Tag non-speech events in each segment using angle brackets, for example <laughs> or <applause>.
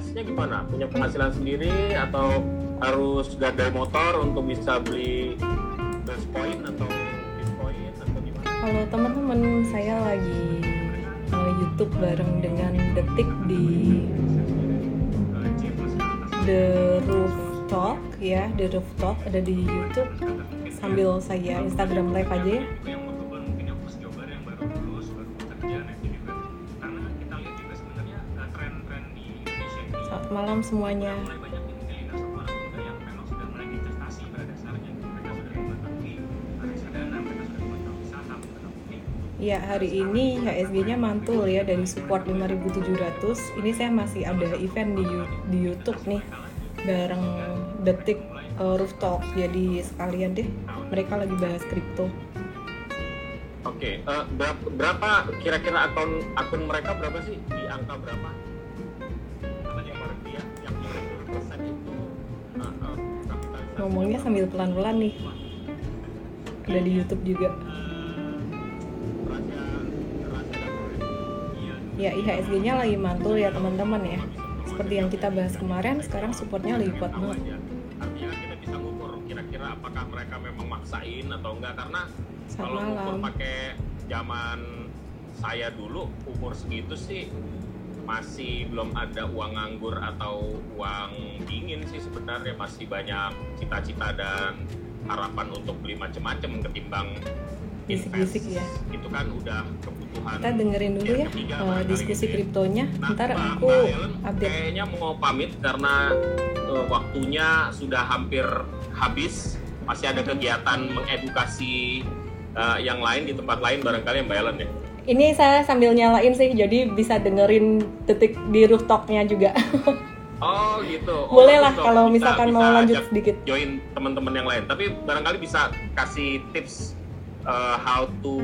bisnisnya gimana? Punya penghasilan sendiri atau harus gadai motor untuk bisa beli point atau bitcoin atau gimana? Kalau teman-teman saya lagi uh, YouTube bareng dengan Detik di The Roof Talk ya, The Roof Talk ada di YouTube sambil saya Instagram live aja ya. Malam semuanya. Ya hari ini HSG-nya mantul ya dari support 5700 Ini saya masih ada event di, di Youtube nih Bareng Detik uh, Roof Talk Jadi sekalian deh mereka lagi bahas kripto Oke, uh, berapa, berapa kira-kira akun akun mereka berapa sih? Di angka berapa? Ngomongnya sambil pelan-pelan nih Udah di Youtube juga ya IHSG-nya lagi mantul ya teman-teman ya. Seperti yang kita bahas kemarin, sekarang supportnya lagi kuat banget. Artinya kita bisa ngukur kira-kira apakah mereka memang maksain atau enggak karena Selamat kalau ngukur pakai zaman saya dulu umur segitu sih masih belum ada uang nganggur atau uang dingin sih sebenarnya masih banyak cita-cita dan harapan untuk beli macam-macam ketimbang Bisik-bisik ya. itu kan udah kebutuhan Kita dengerin dulu ya ketiga, uh, barangkali diskusi ya. kriptonya. Nah, Ntar Mbak- aku Mbak Ellen update. Kayaknya mau pamit karena eh, waktunya sudah hampir habis. Masih ada kegiatan mengedukasi eh, yang lain di tempat lain barangkali Mbak Ellen ya. Ini saya sambil nyalain sih, jadi bisa dengerin detik di rooftopnya juga. <laughs> Oh gitu. Oh, Boleh lah kalau Bisa- misalkan bisa mau lanjut sedikit. Join teman-teman yang lain. Tapi barangkali bisa kasih tips eh, how to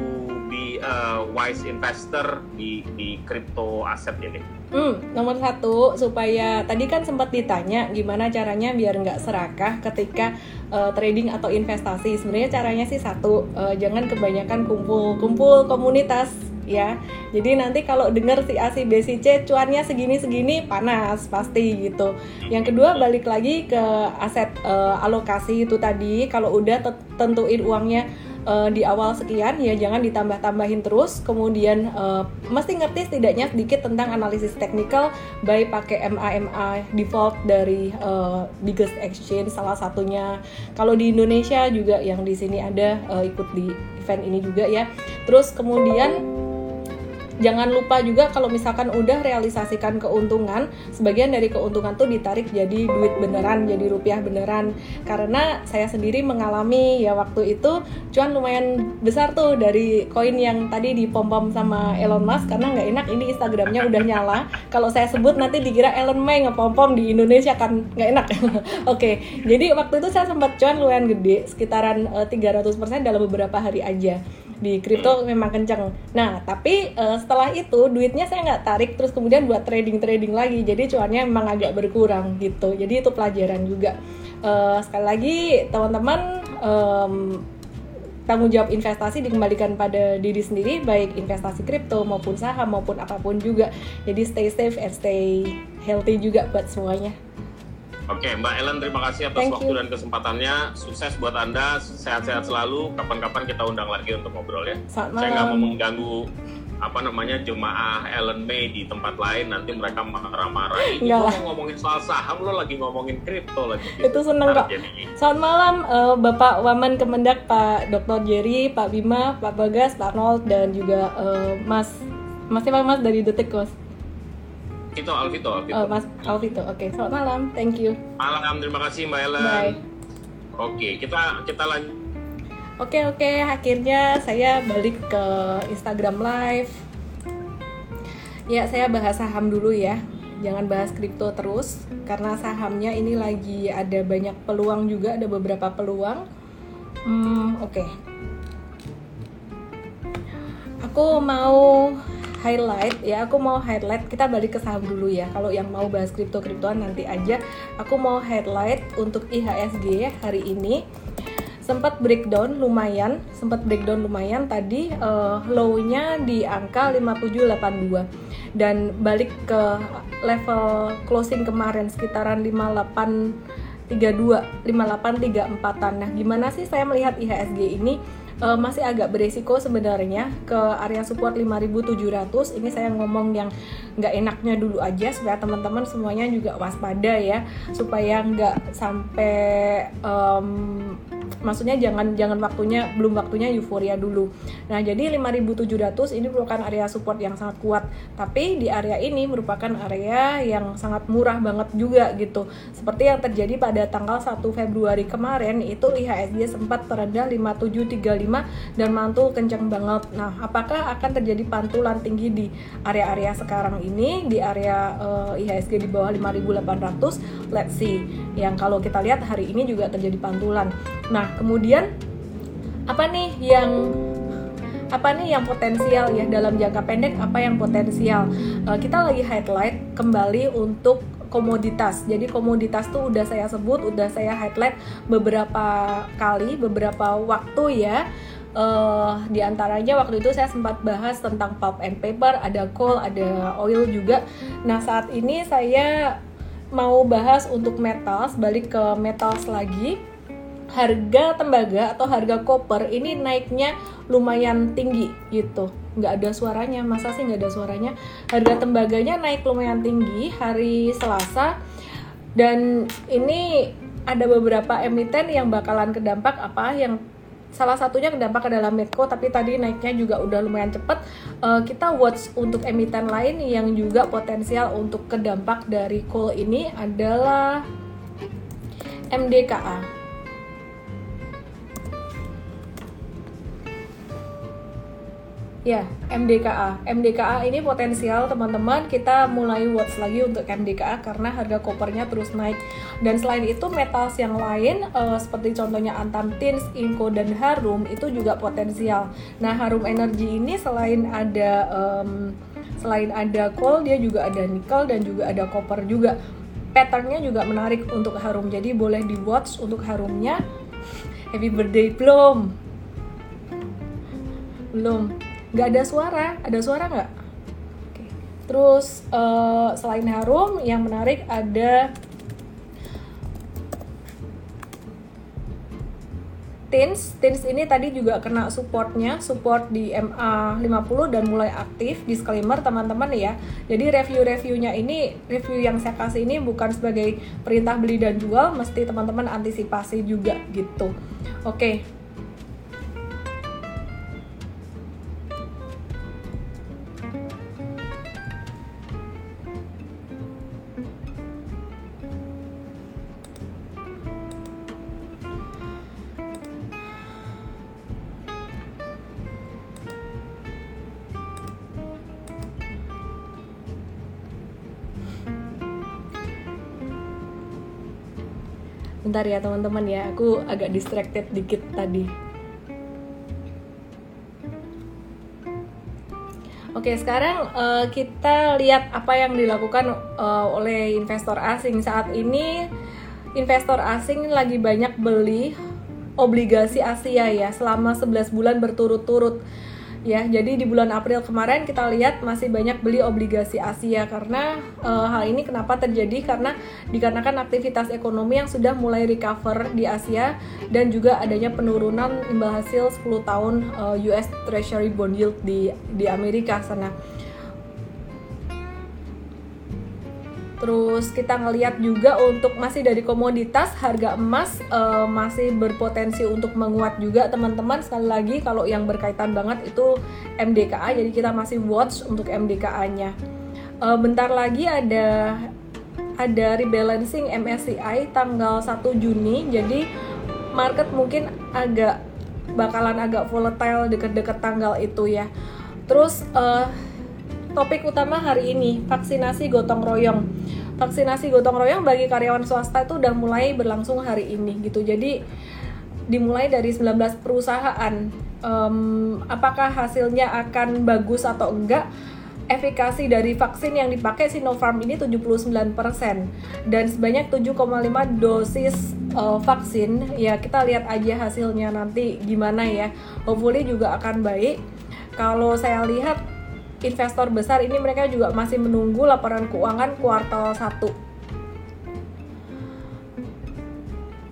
be a wise investor di di crypto aset ini. Hmm, nomor satu supaya tadi kan sempat ditanya gimana caranya biar nggak serakah ketika uh, trading atau investasi. Sebenarnya caranya sih satu, uh, jangan kebanyakan kumpul-kumpul komunitas ya. Jadi nanti kalau dengar si A si B si C cuannya segini segini panas pasti gitu. Yang kedua balik lagi ke aset uh, alokasi itu tadi. Kalau udah tentuin uangnya uh, di awal sekian ya jangan ditambah-tambahin terus. Kemudian uh, mesti ngerti setidaknya sedikit tentang analisis teknikal baik pakai MA-MA default dari uh, biggest exchange salah satunya. Kalau di Indonesia juga yang di sini ada uh, ikut di event ini juga ya. Terus kemudian jangan lupa juga kalau misalkan udah realisasikan keuntungan sebagian dari keuntungan tuh ditarik jadi duit beneran jadi rupiah beneran. Karena saya sendiri mengalami ya waktu itu cuan lumayan besar tuh dari koin yang tadi dipom-pom sama Elon Musk karena nggak enak ini Instagramnya udah nyala. Kalau saya sebut nanti dikira Elon May ngepom-pom di Indonesia kan nggak enak. <laughs> Oke jadi waktu itu saya sempat cuan lumayan gede sekitaran eh, 300% dalam beberapa hari aja di kripto memang kenceng. Nah, tapi uh, setelah itu duitnya saya nggak tarik terus kemudian buat trading trading lagi. Jadi cuannya memang agak berkurang gitu. Jadi itu pelajaran juga. Uh, sekali lagi teman-teman um, tanggung jawab investasi dikembalikan pada diri sendiri baik investasi kripto maupun saham maupun apa pun juga. Jadi stay safe and stay healthy juga buat semuanya. Oke, Mbak Ellen, terima kasih atas Thank waktu you. dan kesempatannya. Sukses buat Anda, sehat-sehat selalu. Kapan-kapan kita undang lagi untuk ngobrol ya. Selamat Saya nggak mau mengganggu apa namanya jemaah Ellen May di tempat lain nanti mereka marah-marah ini mau ngomongin soal saham lo lagi ngomongin kripto lagi Itu seneng kok. Selamat malam eh, Bapak Wamen Kemendak, Pak Dr. Jerry, Pak Bima, Pak Bagas, Pak Arnold dan juga eh, Mas Mas siapa Mas dari Detik Kos? Itu Alvito Alvito Eh, Mas Alvito. Oke, selamat malam. Thank you. malam terima kasih Mbak Ellen Bye. oke kita kita lanjut Oke, oke, akhirnya saya balik ke Instagram Live. Ya, saya bahas saham dulu ya. Jangan bahas kripto terus karena sahamnya ini lagi ada banyak peluang juga, ada beberapa peluang. Hmm, oke. Aku mau highlight ya, aku mau highlight. Kita balik ke saham dulu ya. Kalau yang mau bahas kripto-kriptoan nanti aja. Aku mau highlight untuk IHSG hari ini sempat breakdown lumayan, sempat breakdown lumayan tadi uh, low-nya di angka 5782 dan balik ke level closing kemarin sekitaran 5832 5834-an. Nah, gimana sih saya melihat IHSG ini? Uh, masih agak beresiko sebenarnya ke area support 5700 ini saya ngomong yang nggak enaknya dulu aja supaya teman-teman semuanya juga waspada ya. Supaya nggak sampai um, maksudnya jangan jangan waktunya belum waktunya euforia dulu. Nah, jadi 5700 ini merupakan area support yang sangat kuat. Tapi di area ini merupakan area yang sangat murah banget juga gitu. Seperti yang terjadi pada tanggal 1 Februari kemarin itu IHSG sempat terendah 5735 dan mantul kencang banget. Nah, apakah akan terjadi pantulan tinggi di area-area sekarang ini di area uh, IHSG di bawah 5800? Let's see. Yang kalau kita lihat hari ini juga terjadi pantulan. Nah, kemudian apa nih yang apa nih yang potensial ya dalam jangka pendek? Apa yang potensial? Uh, kita lagi highlight kembali untuk komoditas. Jadi komoditas tuh udah saya sebut udah saya highlight beberapa kali beberapa waktu ya. Uh, di antaranya waktu itu saya sempat bahas tentang pulp and paper ada coal ada oil juga. Nah saat ini saya mau bahas untuk metals balik ke metals lagi harga tembaga atau harga koper ini naiknya lumayan tinggi gitu. Nggak ada suaranya masa sih nggak ada suaranya? Harga tembaganya naik lumayan tinggi hari Selasa. Dan ini ada beberapa emiten yang bakalan kedampak. Apa yang salah satunya kedampak adalah Medco tapi tadi naiknya juga udah lumayan cepet. Uh, kita watch untuk emiten lain yang juga potensial untuk kedampak dari coal ini adalah MDKA Ya, MDKA. MDKA ini potensial teman-teman kita mulai watch lagi untuk MDKA karena harga kopernya terus naik. Dan selain itu metals yang lain uh, seperti contohnya Antam Tins, Inco dan Harum itu juga potensial. Nah, Harum Energy ini selain ada um, selain ada coal dia juga ada nikel dan juga ada koper juga. Patternnya juga menarik untuk Harum. Jadi boleh di watch untuk Harumnya. Happy birthday belum? Belum nggak ada suara ada suara nggak terus uh, selain harum yang menarik ada Tins, Tins ini tadi juga kena supportnya, support di MA 50 dan mulai aktif. Disclaimer teman-teman ya. Jadi review-reviewnya ini, review yang saya kasih ini bukan sebagai perintah beli dan jual, mesti teman-teman antisipasi juga gitu. Oke, bentar ya teman-teman ya. Aku agak distracted dikit tadi. Oke, sekarang uh, kita lihat apa yang dilakukan uh, oleh investor asing. Saat ini. Investor asing lagi banyak beli obligasi Asia ya selama 11 bulan berturut-turut ya. Jadi di bulan April kemarin kita lihat masih banyak beli obligasi Asia karena uh, hal ini kenapa terjadi karena dikarenakan aktivitas ekonomi yang sudah mulai recover di Asia dan juga adanya penurunan imbal hasil 10 tahun uh, eh, US Treasury bond yield di di Amerika sana. Terus kita ngeliat juga untuk masih dari komoditas harga emas uh, masih berpotensi untuk menguat juga teman-teman sekali lagi kalau yang berkaitan banget itu MDKA jadi kita masih watch untuk MDKA-nya. Uh, eh, bentar lagi ada ada rebalancing MSCI tanggal 1 Juni jadi market mungkin agak bakalan agak volatile deket-deket tanggal itu ya. Terus uh, topik utama hari ini vaksinasi gotong royong. Vaksinasi gotong royong bagi karyawan swasta itu udah mulai berlangsung hari ini gitu. Jadi dimulai dari 19 perusahaan. Um, apakah hasilnya akan bagus atau enggak? Efikasi dari vaksin yang dipakai Sinopharm ini 79% dan sebanyak 7,5 dosis uh, vaksin. Ya kita lihat aja hasilnya nanti gimana ya. Hopefully juga akan baik. Kalau saya lihat investor besar ini mereka juga masih menunggu laporan keuangan kuartal 1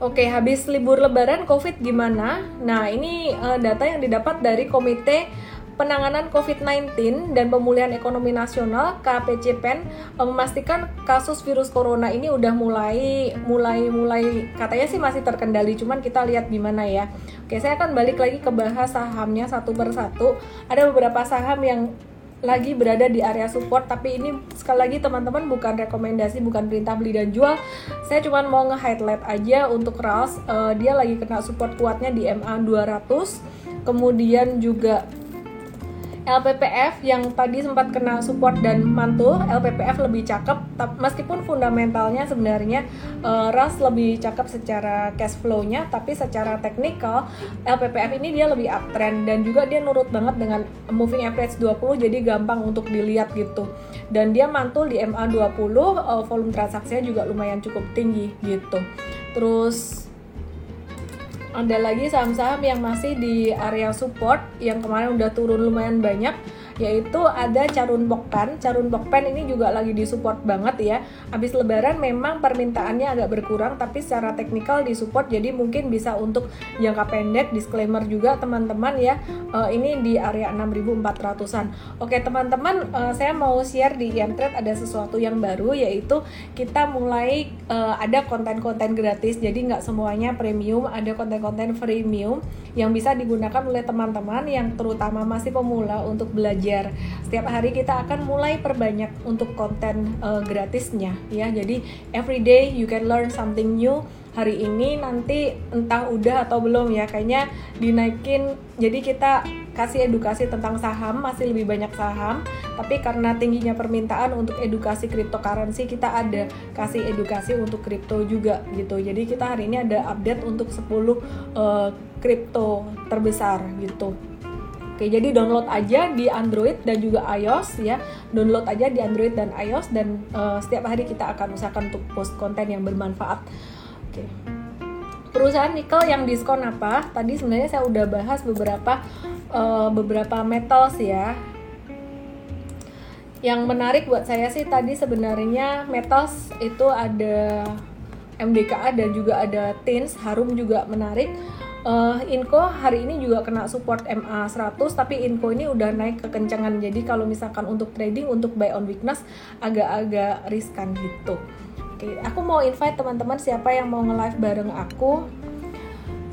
Oke, habis libur lebaran COVID gimana? Nah, ini uh, data yang didapat dari Komite Penanganan COVID-19 dan Pemulihan Ekonomi Nasional KPCPEN eh, memastikan kasus virus corona ini udah mulai mulai mulai katanya sih masih terkendali cuman kita lihat gimana ya. Oke, saya akan balik lagi ke bahas sahamnya satu persatu. Ada beberapa saham yang lagi berada di area support tapi ini sekali lagi teman-teman bukan rekomendasi bukan perintah beli dan jual. Saya cuma mau nge-highlight aja untuk RAS uh, dia lagi kena support kuatnya di MA 200 kemudian juga LPPF yang tadi sempat kena support dan mantul, LPPF lebih cakep, meskipun fundamentalnya sebenarnya uh, RAS lebih cakep secara cash flow-nya, tapi secara teknikal LPPF ini dia lebih uptrend dan juga dia nurut banget dengan moving average 20 jadi gampang untuk dilihat gitu. Dan dia mantul di MA20, uh, volume transaksinya juga lumayan cukup tinggi gitu. Terus ada lagi saham-saham yang masih di area support yang kemarin udah turun lumayan banyak yaitu ada Carun Bokpan. Carun Bokpan ini juga lagi disupport banget ya. Habis lebaran memang permintaannya agak berkurang tapi secara teknikal disupport jadi mungkin bisa untuk jangka pendek disclaimer juga teman-teman ya. Uh, ini di area 6400-an. Oke, teman-teman uh, saya mau share di Trade ada sesuatu yang baru yaitu kita mulai uh, ada konten-konten gratis. Jadi nggak semuanya premium, ada konten-konten freemium yang bisa digunakan oleh teman-teman yang terutama masih pemula untuk belajar belajar. Setiap hari kita akan mulai perbanyak untuk konten uh, gratisnya ya. Jadi every day you can learn something new. Hari ini nanti entah udah atau belum ya kayaknya dinaikin. Jadi kita kasih edukasi tentang saham masih lebih banyak saham tapi karena tingginya permintaan untuk edukasi cryptocurrency kita ada kasih edukasi untuk kripto juga gitu jadi kita hari ini ada update untuk 10 uh, kripto terbesar gitu Oke, jadi download aja di Android dan juga iOS ya. Download aja di Android dan iOS dan uh, setiap hari kita akan usahakan untuk post konten yang bermanfaat. Oke. Perusahaan nikel yang diskon apa? Tadi sebenarnya saya udah bahas beberapa uh, beberapa metals ya. Yang menarik buat saya sih tadi sebenarnya metals itu ada MDKA dan juga ada TINS, Harum juga menarik uh, Inco hari ini juga kena support MA 100 tapi Inco ini udah naik kekencangan. Jadi kalau misalkan untuk trading untuk buy on weakness agak-agak riskan gitu. Oke aku mau invite teman-teman siapa yang mau nge-live bareng aku.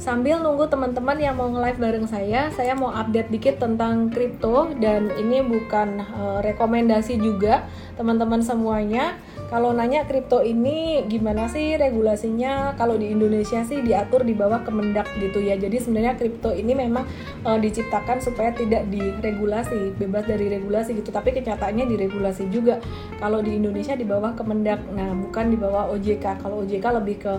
Sambil nunggu teman-teman yang mau nge-live bareng saya saya mau update dikit tentang kripto. Dan ini bukan uh, rekomendasi juga teman-teman semuanya kalau nanya kripto ini gimana sih regulasinya? Kalau di Indonesia sih diatur di bawah Kemendak gitu ya. Jadi sebenarnya kripto ini memang uh, diciptakan supaya tidak diregulasi, bebas dari regulasi gitu. Tapi kenyataannya diregulasi juga. Kalau di Indonesia di bawah Kemendak, nah bukan di bawah OJK. Kalau OJK lebih ke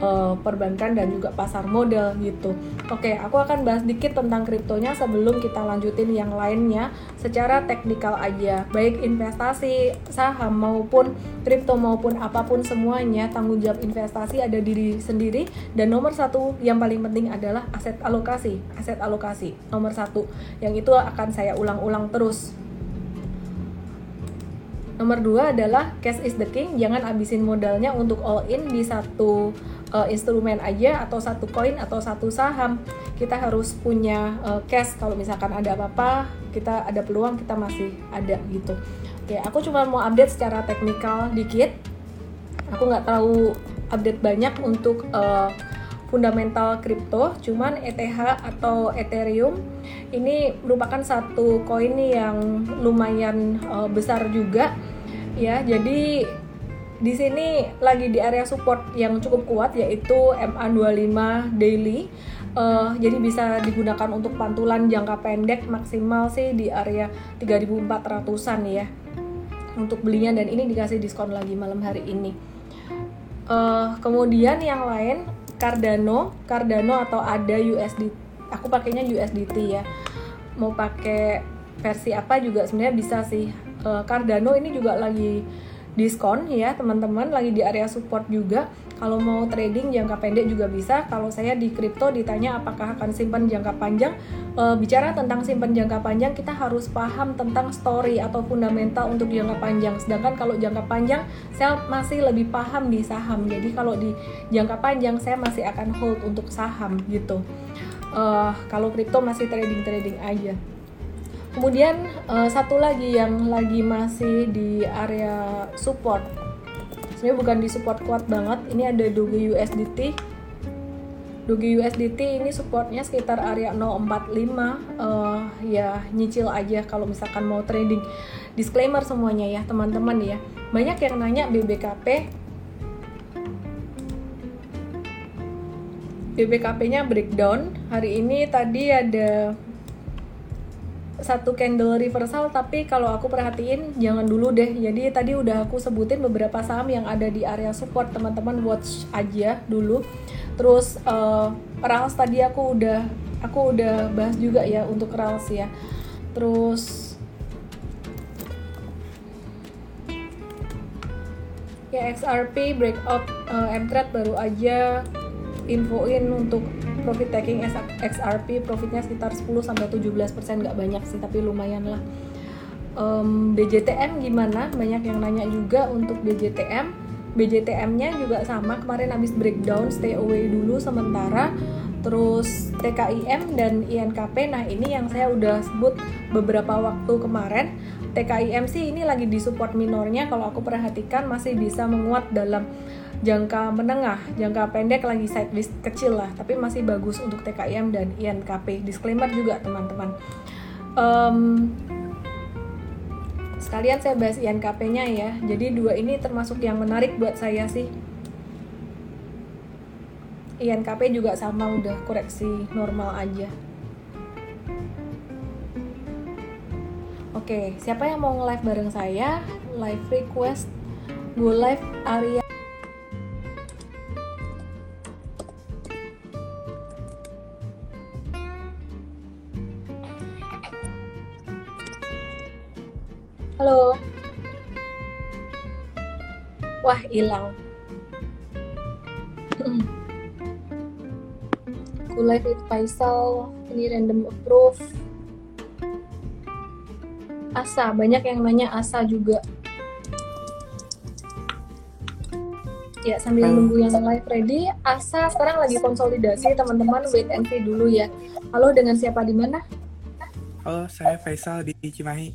uh, perbankan dan juga pasar modal gitu. Oke, aku akan bahas dikit tentang kriptonya sebelum kita lanjutin yang lainnya secara teknikal aja. Baik investasi saham maupun kripto kripto maupun apa pun semuanya tanggung jawab investasi ada diri sendiri. Dan nomor satu yang paling penting adalah aset alokasi aset alokasi. Nomor satu yang itu akan saya ulang-ulang terus. Nomor dua adalah cash is the king jangan abisin modalnya untuk all in di satu uh, instrumen aja atau satu koin atau satu saham. Kita harus punya uh, cash. Kalau misalkan ada apa-apa kita ada peluang kita masih ada gitu Oke, aku cuma mau update secara teknikal dikit. Aku nggak tahu update banyak untuk uh, fundamental kripto, cuman ETH atau Ethereum ini merupakan satu koin yang lumayan uh, besar juga ya. Jadi di sini lagi di area support yang cukup kuat yaitu MA25 daily. Uh, jadi bisa digunakan untuk pantulan jangka pendek maksimal sih di area 3400-an ya untuk belinya dan ini dikasih diskon lagi malam hari ini. Uh, kemudian yang lain Cardano, Cardano atau ada USD, aku pakainya USDT ya. Mau pakai versi apa juga sebenarnya bisa sih. uh, Cardano ini juga lagi diskon ya teman-teman lagi di area support juga kalau mau trading jangka pendek juga bisa. Kalau saya di crypto ditanya apakah akan simpan jangka panjang e, bicara tentang simpan jangka panjang kita harus paham tentang story atau fundamental untuk jangka panjang. Sedangkan kalau jangka panjang saya masih lebih paham di saham. Jadi kalau di jangka panjang saya masih akan hold untuk saham gitu. Uh, kalau crypto masih trading trading aja. Kemudian uh, satu lagi yang lagi masih di area support. Sebenarnya bukan di support kuat banget. Ini ada Doge USDT. Doge USDT ini supportnya sekitar area 045. Uh, ya nyicil aja kalau misalkan mau trading. Disclaimer semuanya ya teman-teman ya. Banyak yang nanya BBKP BBKP-nya breakdown. Hari ini tadi ada satu candle reversal tapi kalau aku perhatiin jangan dulu deh. Jadi tadi udah aku sebutin beberapa saham yang ada di area support teman-teman watch aja dulu. Terus uh, Rals tadi aku udah aku udah bahas juga ya untuk Rals ya. Terus ya XRP breakout uh, MTrade baru aja infoin untuk profit taking XRP profitnya sekitar 10 sampai 17 persen nggak banyak sih tapi lumayan lah. Um, BJTM gimana? Banyak yang nanya juga untuk BJTM BJTM-nya juga sama kemarin habis breakdown stay away dulu sementara. Terus TKIM dan INKP nah ini yang saya udah sebut beberapa waktu kemarin. TKIM sih ini lagi di support minornya kalau aku perhatikan masih bisa menguat dalam jangka menengah, jangka pendek lagi sideways kecil lah, tapi masih bagus untuk TKIM dan INKP. Disclaimer juga teman-teman. Um, sekalian saya bahas INKP-nya ya. Jadi dua ini termasuk yang menarik buat saya sih. INKP juga sama udah koreksi normal aja. Oke, siapa yang mau nge-live bareng saya? Live request, go live area hilang. Live with Faisal, ini random approve. Asa, banyak yang nanya Asa juga. Ya, sambil nunggu yang live ready, Asa sekarang lagi konsolidasi, teman-teman wait and see dulu ya. Halo, dengan siapa di mana? Halo, saya Faisal di Cimahi.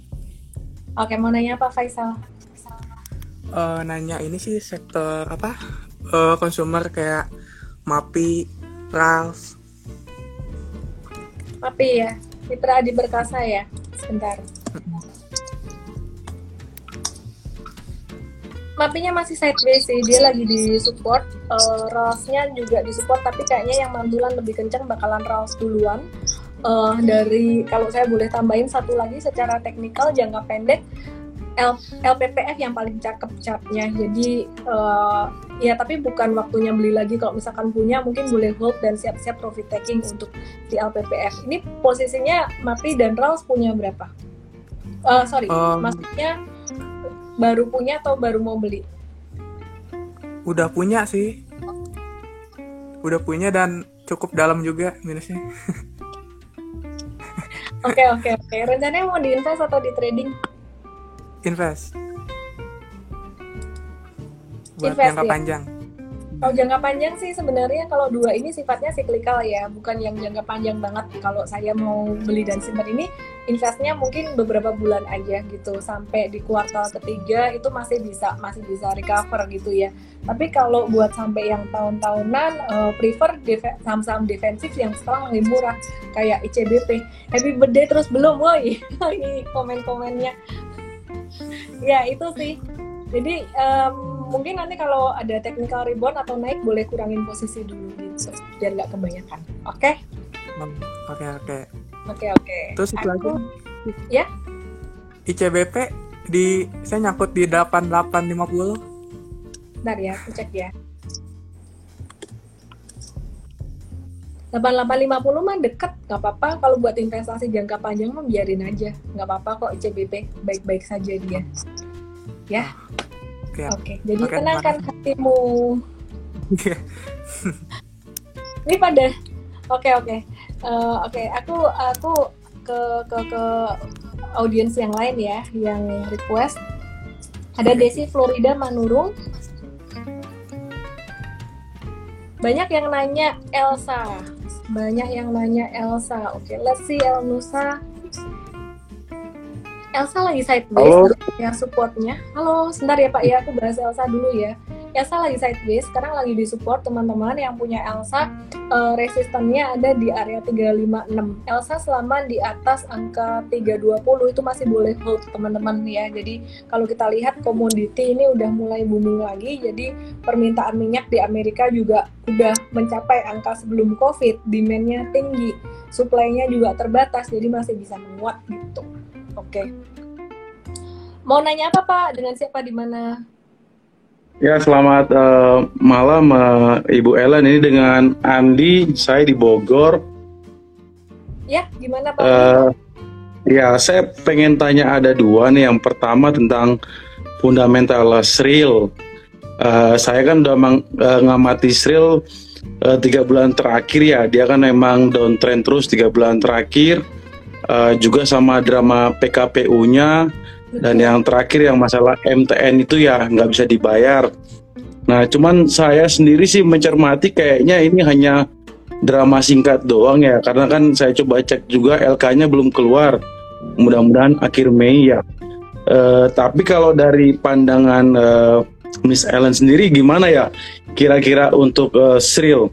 Oke, mau nanya apa Faisal? Uh, nanya ini sih sektor apa? Uh, consumer kayak MAPI, RALS. MAPI ya, Mitra Adi Berkasa ya. Sebentar. Mapinya masih sideways sih, dia lagi di support. Uh, Ralsnya juga di support, tapi kayaknya yang mantulan lebih kencang bakalan Rals duluan uh, dari kalau saya boleh tambahin satu lagi secara teknikal jangka pendek L, LPPF yang paling cakep chartnya jadi uh, ya tapi bukan waktunya beli lagi kalau misalkan punya mungkin boleh hold dan siap-siap profit taking untuk di LPPF ini posisinya MAPI dan RALS punya berapa? Uh, sorry um, maksudnya baru punya atau baru mau beli? Udah punya sih udah punya dan cukup dalam juga minusnya <laughs> Oke oke oke. Rencananya mau diinvest atau di trading? Invest. Buat Invest, jangka ya? panjang. Kalau jangka panjang sih sebenarnya kalau dua ini sifatnya siklikal ya, bukan yang jangka panjang banget. Kalau saya mau beli dan simpan ini, investnya mungkin beberapa bulan aja gitu, sampai di kuartal ketiga itu masih bisa masih bisa recover gitu ya. Tapi kalau buat sampai yang tahun-tahunan, uh, prefer saham-saham defensif yang sekarang lebih murah kayak ICBP. Happy birthday terus belum, woi? <laughs> ini komen-komennya. Ya itu sih. Jadi um, mungkin nanti kalau ada technical rebound atau naik boleh kurangin posisi dulu gitu biar nggak kebanyakan oke okay? oke okay, oke okay. oke okay, oke okay. terus itu lagi ya ICBP di saya nyangkut di 8850 Bentar ya, aku cek ya. 8850 mah deket nggak apa-apa. Kalau buat investasi jangka panjang mah biarin aja. Nggak apa-apa kok ICBP baik-baik saja dia. Ya? Oke. oke jadi Oke, tenangkan hatimu. Ini pada oke oke. Eh, oke aku aku ke ke ke audiens yang lain ya yang request. Ada Desi Florida Manurung. Banyak yang nanya Elsa banyak yang nanya Elsa. Oke let's see Elnusa Elsa lagi sideways Halo. ya supportnya. Halo sebentar ya Pak. Ya aku bahas Elsa dulu ya Elsa lagi sideways sekarang lagi di support teman-teman yang punya Elsa eh, resistannya ada di area 356 Elsa selama di atas angka 320 itu masih boleh hold teman-teman ya. Jadi kalau kita lihat komoditi ini udah mulai booming lagi jadi permintaan minyak di Amerika juga udah mencapai angka sebelum COVID demandnya tinggi supply-nya juga terbatas jadi masih bisa menguat gitu. Oke. Mau nanya apa Pak? Dengan siapa di mana Ya, selamat eh, malam eh, Ibu Ellen. Ini dengan Andi, saya di Bogor. ya gimana Pak Eh, ya, saya pengen tanya ada dua nih. Yang pertama tentang fundamental Sril. Eh, saya kan udah mang- eh, ngamati Sril tiga bulan terakhir ya. Dia kan emang downtrend terus tiga bulan terakhir. Eh, juga sama drama PKPU-nya. Dan yang terakhir yang masalah MTN itu ya nggak bisa dibayar. Nah, cuman saya sendiri sih mencermati kayaknya ini hanya drama singkat doang ya, karena kan saya coba cek juga LK-nya belum keluar. Mudah-mudahan akhir Mei ya. Eh, tapi kalau dari pandangan eh, Miss Ellen sendiri gimana ya? Kira-kira untuk eh, Sril?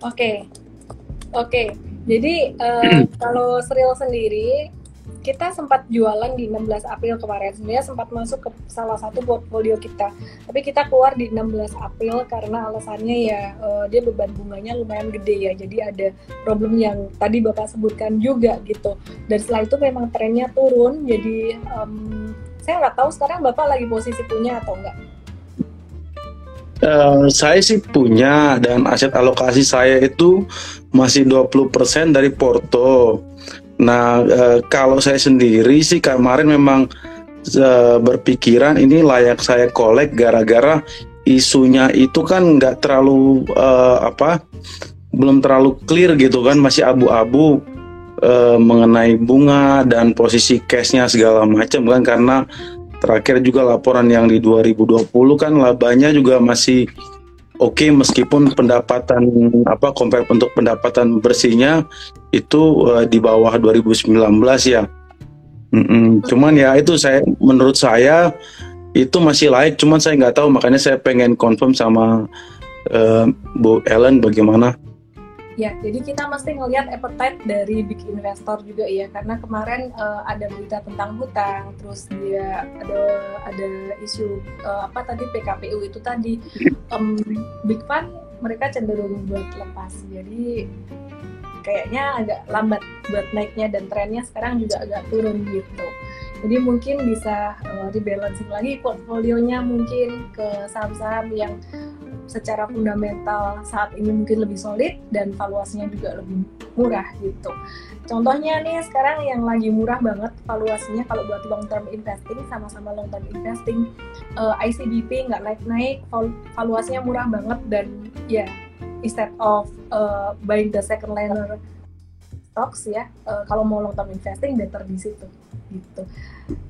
Oke, oke. Jadi eh, <clears throat> kalau Sril sendiri, kita sempat jualan di 16 April kemarin. Sebenarnya sempat masuk ke salah satu portfolio kita. Tapi kita keluar di 16 April karena alasannya ya eh, dia beban bunganya lumayan gede ya. Jadi ada problem yang tadi Bapak sebutkan juga gitu. Dan setelah itu memang trennya turun. Jadi em, saya nggak tahu sekarang Bapak lagi posisi punya atau enggak. Eh, saya sih punya dan aset alokasi saya itu masih 20% dari Porto. Nah, eh, kalau saya sendiri sih kemarin memang eh, berpikiran ini layak saya kolek gara-gara isunya itu kan nggak terlalu eh, apa belum terlalu clear gitu kan masih abu-abu eh, mengenai bunga dan posisi cashnya segala macam kan karena terakhir juga laporan yang di 2020 kan labanya juga masih oke meskipun pendapatan apa compare untuk pendapatan bersihnya itu eh, di bawah 2019 ya. Mm-mm. Cuman ya itu saya menurut saya itu masih layak cuman saya nggak tahu makanya saya pengen confirm sama eh, Bu Ellen bagaimana. Ya, jadi kita mesti ngelihat appetite dari big investor juga ya, karena kemarin eh, ada berita tentang hutang, terus dia ada ada isu eh, apa tadi PKPU itu tadi Em, big fund mereka cenderung buat lepas, jadi kayaknya agak lambat buat naiknya dan trennya sekarang juga agak turun gitu. Jadi mungkin bisa eh, rebalancing lagi portfolionya mungkin ke saham-saham yang secara fundamental saat ini mungkin lebih solid dan valuasinya juga lebih murah gitu. Contohnya nih sekarang yang lagi murah banget valuasinya kalau buat long term investing sama-sama long term investing eh, ICBP nggak naik-naik val- valuasinya murah banget dan ya instead of eh, buying the second liner stocks ya eh, kalau mau long term investing better di situ gitu.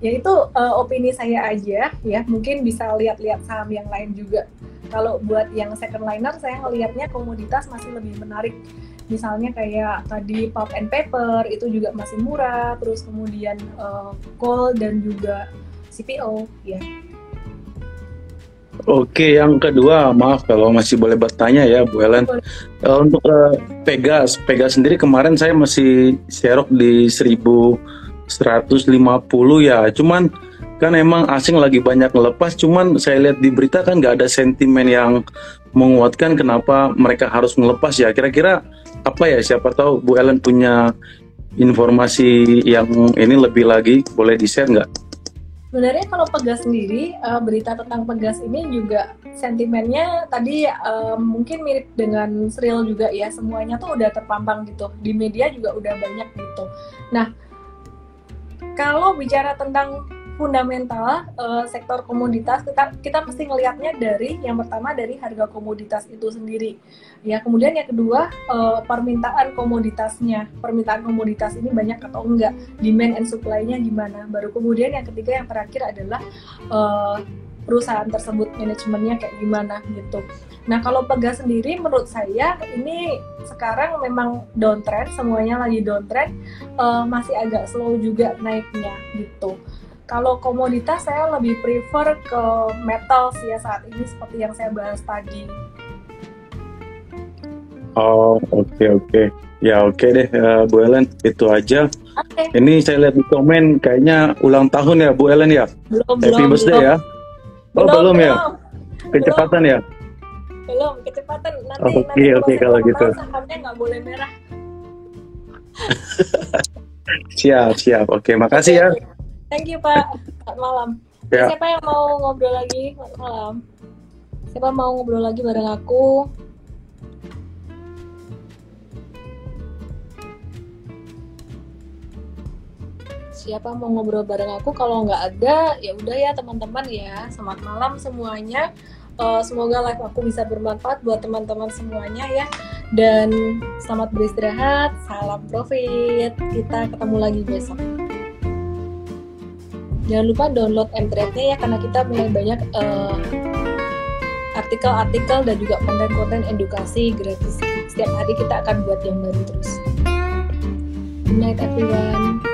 Ya itu eh, opini saya aja ya. Mungkin bisa lihat-lihat saham yang lain juga. Kalau buat yang second liner saya ngelihatnya komoditas masih lebih menarik. Misalnya kayak tadi pulp and paper itu juga masih murah. Terus kemudian eh, coal dan juga CPO ya. Oke, yang kedua, maaf kalau masih boleh bertanya ya, Bu Ellen. Eh, untuk Pegas, Pegas sendiri kemarin saya masih serok di 1150 ya. Cuman kan emang asing lagi banyak ngelepas. Cuman saya lihat di berita kan nggak ada sentimen yang menguatkan kenapa mereka harus ngelepas ya. Kira-kira apa ya? Siapa tahu Bu Ellen punya informasi yang ini lebih lagi, boleh di share nggak? Sebenarnya kalau Pegas sendiri, uh, berita tentang Pegas ini juga sentimennya tadi uh, mungkin mirip dengan Sril juga ya. Semuanya tuh udah terpampang gitu. Di media juga udah banyak gitu. Nah, kalau bicara tentang fundamental uh, sektor komoditas kita kita mesti ngelihatnya dari yang pertama dari harga komoditas itu sendiri. Ya kemudian yang kedua uh, permintaan komoditasnya. Permintaan komoditas ini banyak atau enggak? Demand and supply-nya gimana? Baru kemudian yang ketiga yang terakhir adalah uh, perusahaan tersebut manajemennya kayak gimana gitu. Nah kalau Pegas sendiri menurut saya ini sekarang memang downtrend semuanya lagi downtrend uh, masih agak slow juga naiknya gitu. Kalau komoditas saya lebih prefer ke metal sih ya saat ini seperti yang saya bahas tadi. Oh oke okay, oke okay. ya oke okay deh uh, Bu Ellen itu aja. Okay. Ini saya lihat di komen kayaknya ulang tahun ya Bu Ellen ya. Belum Happy belum. birthday belum. ya. Oh belum, belum ya. Kecepatan belum. ya. Belum kecepatan nanti Oke okay, oke okay, kalau gitu. Sahamnya nggak boleh merah. <laughs> siap siap oke okay, makasih okay. ya. Thank you Pak. Selamat malam. Ya. Siapa yang mau ngobrol lagi? Selamat malam. Siapa mau ngobrol lagi bareng aku? Siapa mau ngobrol bareng aku? Kalau nggak ada, ya udah ya teman-teman ya. Selamat malam semuanya. Uh, semoga live aku bisa bermanfaat buat teman-teman semuanya ya. Dan selamat beristirahat. Salam profit. Kita ketemu lagi besok jangan lupa download m nya ya karena kita mulai banyak uh, artikel-artikel dan juga konten-konten edukasi gratis setiap hari kita akan buat yang baru terus good night everyone